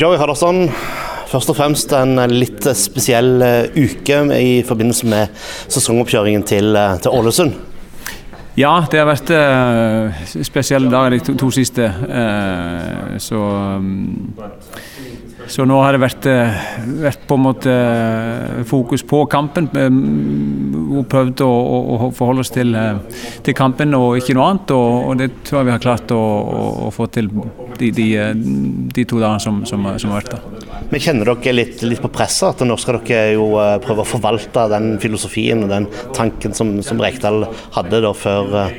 Joey Hardasson, først og fremst en litt spesiell eh, uke i forbindelse med sesongoppkjøringen til, eh, Ålesund. Ja, det har vært uh, spesielle dager de to, to siste. Uh, så um, så nå har det vært, eh, vært, på en måte eh, fokus på kampen. Og prøvd å, å, forholde oss til, eh, til, kampen og ikke noe annet. Og, og, det tror jeg vi har klart å, å få til de, de, de to dagene som, som, som, har vært der. Men Kjenner dere litt, litt på presset? At nå skal dere jo prøve å forvalte den filosofien og den tanken som, som Rekdal hadde da før,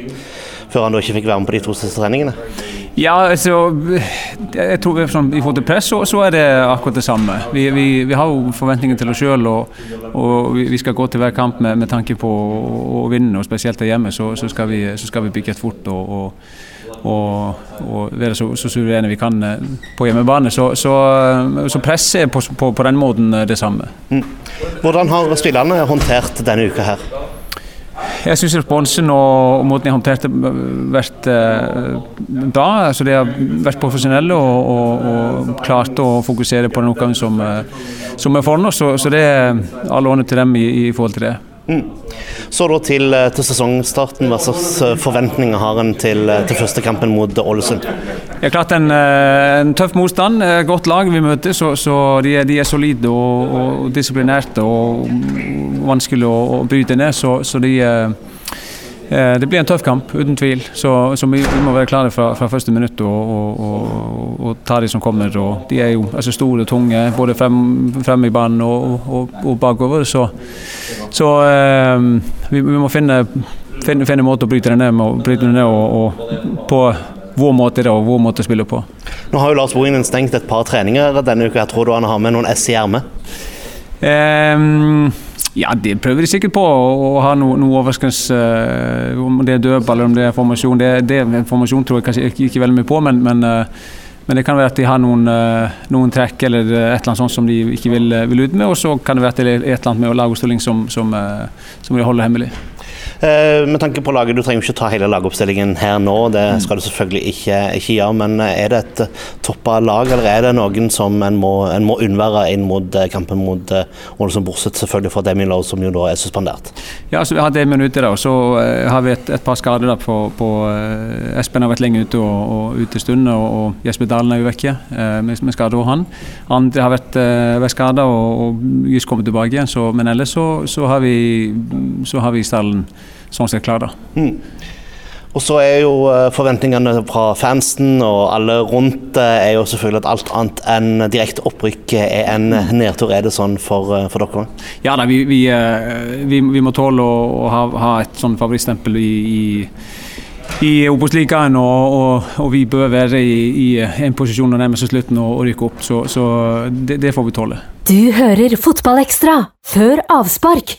før han da ikke fikk være med på de to siste treningene? Ja, altså jeg tror sånn, I forhold til press så, så, er det akkurat det samme. Vi, vi, vi har jo forventninger til oss sjøl, og, og, vi skal gå til hver kamp med, med tanke på å, vinne. og Spesielt der hjemme så, så, skal vi, så skal vi bygge et fort og, og, og, være så, så suverene vi kan eh, på hjemmebane. Så, så, presset er på, på, på, den måten det samme. Mm. Hvordan har spillerne håndtert denne uka her? Jeg syns responsen og måten jeg håndterte vært eh, bra. Altså, de har vært profesjonelle og, og, og klart å fokusere på den oppgaven som, eh, som er foran oss. Så, så det er all honnør til dem i, i forhold til det. Mm. Så da til, eh, til, sesongstarten, hva slags forventninger har en til, til første kampen mot Ålesund? Det har klart en, en tøff motstand. Godt lag vi møter, så, så de, er, de, er, solide og, og disiplinerte og vanskelig å, bryte ned. Så, så de, eh, det blir en tøff kamp, uten tvil. Så, så vi, må være klare fra, fra første minutt og, og, og, og, ta de som kommer. De er jo altså store tunge, både frem, frem i banen og, bakover. Så, så eh, vi, vi, må finne, finne måte å bryte det ned, med, bryte det ned og, på vår måte og vår måte å spille på. Nå har jo Lars Bohinen stengt et par treninger denne uka. Jeg tror du han har med noen S i ermet? Um, ja, det prøver de sikkert på å ha noe, noe overraskelse. Uh, om det er dødball eller om det er formasjon. Det, det er formasjon tror jeg kanskje ikke, ikke veldig mye på, men, men, uh, men, det kan være at de har noen, uh, noen trekk eller et eller annet sånt som de ikke vil, vil ut med. Og så kan det være at det er et eller annet med lagoppstilling som, som, som de holder hemmelig. Eh, med tanke på laget, Du trenger ikke ta hele lagoppstillingen her nå, det mm. skal du selvfølgelig ikke, ikke gjøre. Men eh, er det et eh, toppa lag, eller er det noen som en må, en må unnvære inn mot kampen mot Ålesund, bortsett selvfølgelig fra Demi Lowe, som jo da er suspendert? Ja, så Vi har Demi ute, da, og så har vi et, et par skader. da på, på Espen har vært lenge ute og, og ute en stund, og, og Jesper Dalen er jo vekke med, med skade og han. Andre har vært, vært skada og, og just kommet tilbake igjen, så, men ellers så, så, har vi, så har vi stallen sånn sett klar. da. Mm. Og så er jo eh, forventningene fra fansen og alle rundt er jo selvfølgelig at alt annet enn direkte opprykk er en nedtur. Er det sånn for, eh, for dere? Ja, da, vi, vi, eh, vi, vi, må tåle å, å ha, ha, et sånn favorittstempel i, i i Obos-ligaen, og, og, og, vi bør være i, i en posisjon og nærme oss slutten og, og rykke opp. Så, så det, det, får vi tåle. Du hører Fotballekstra før avspark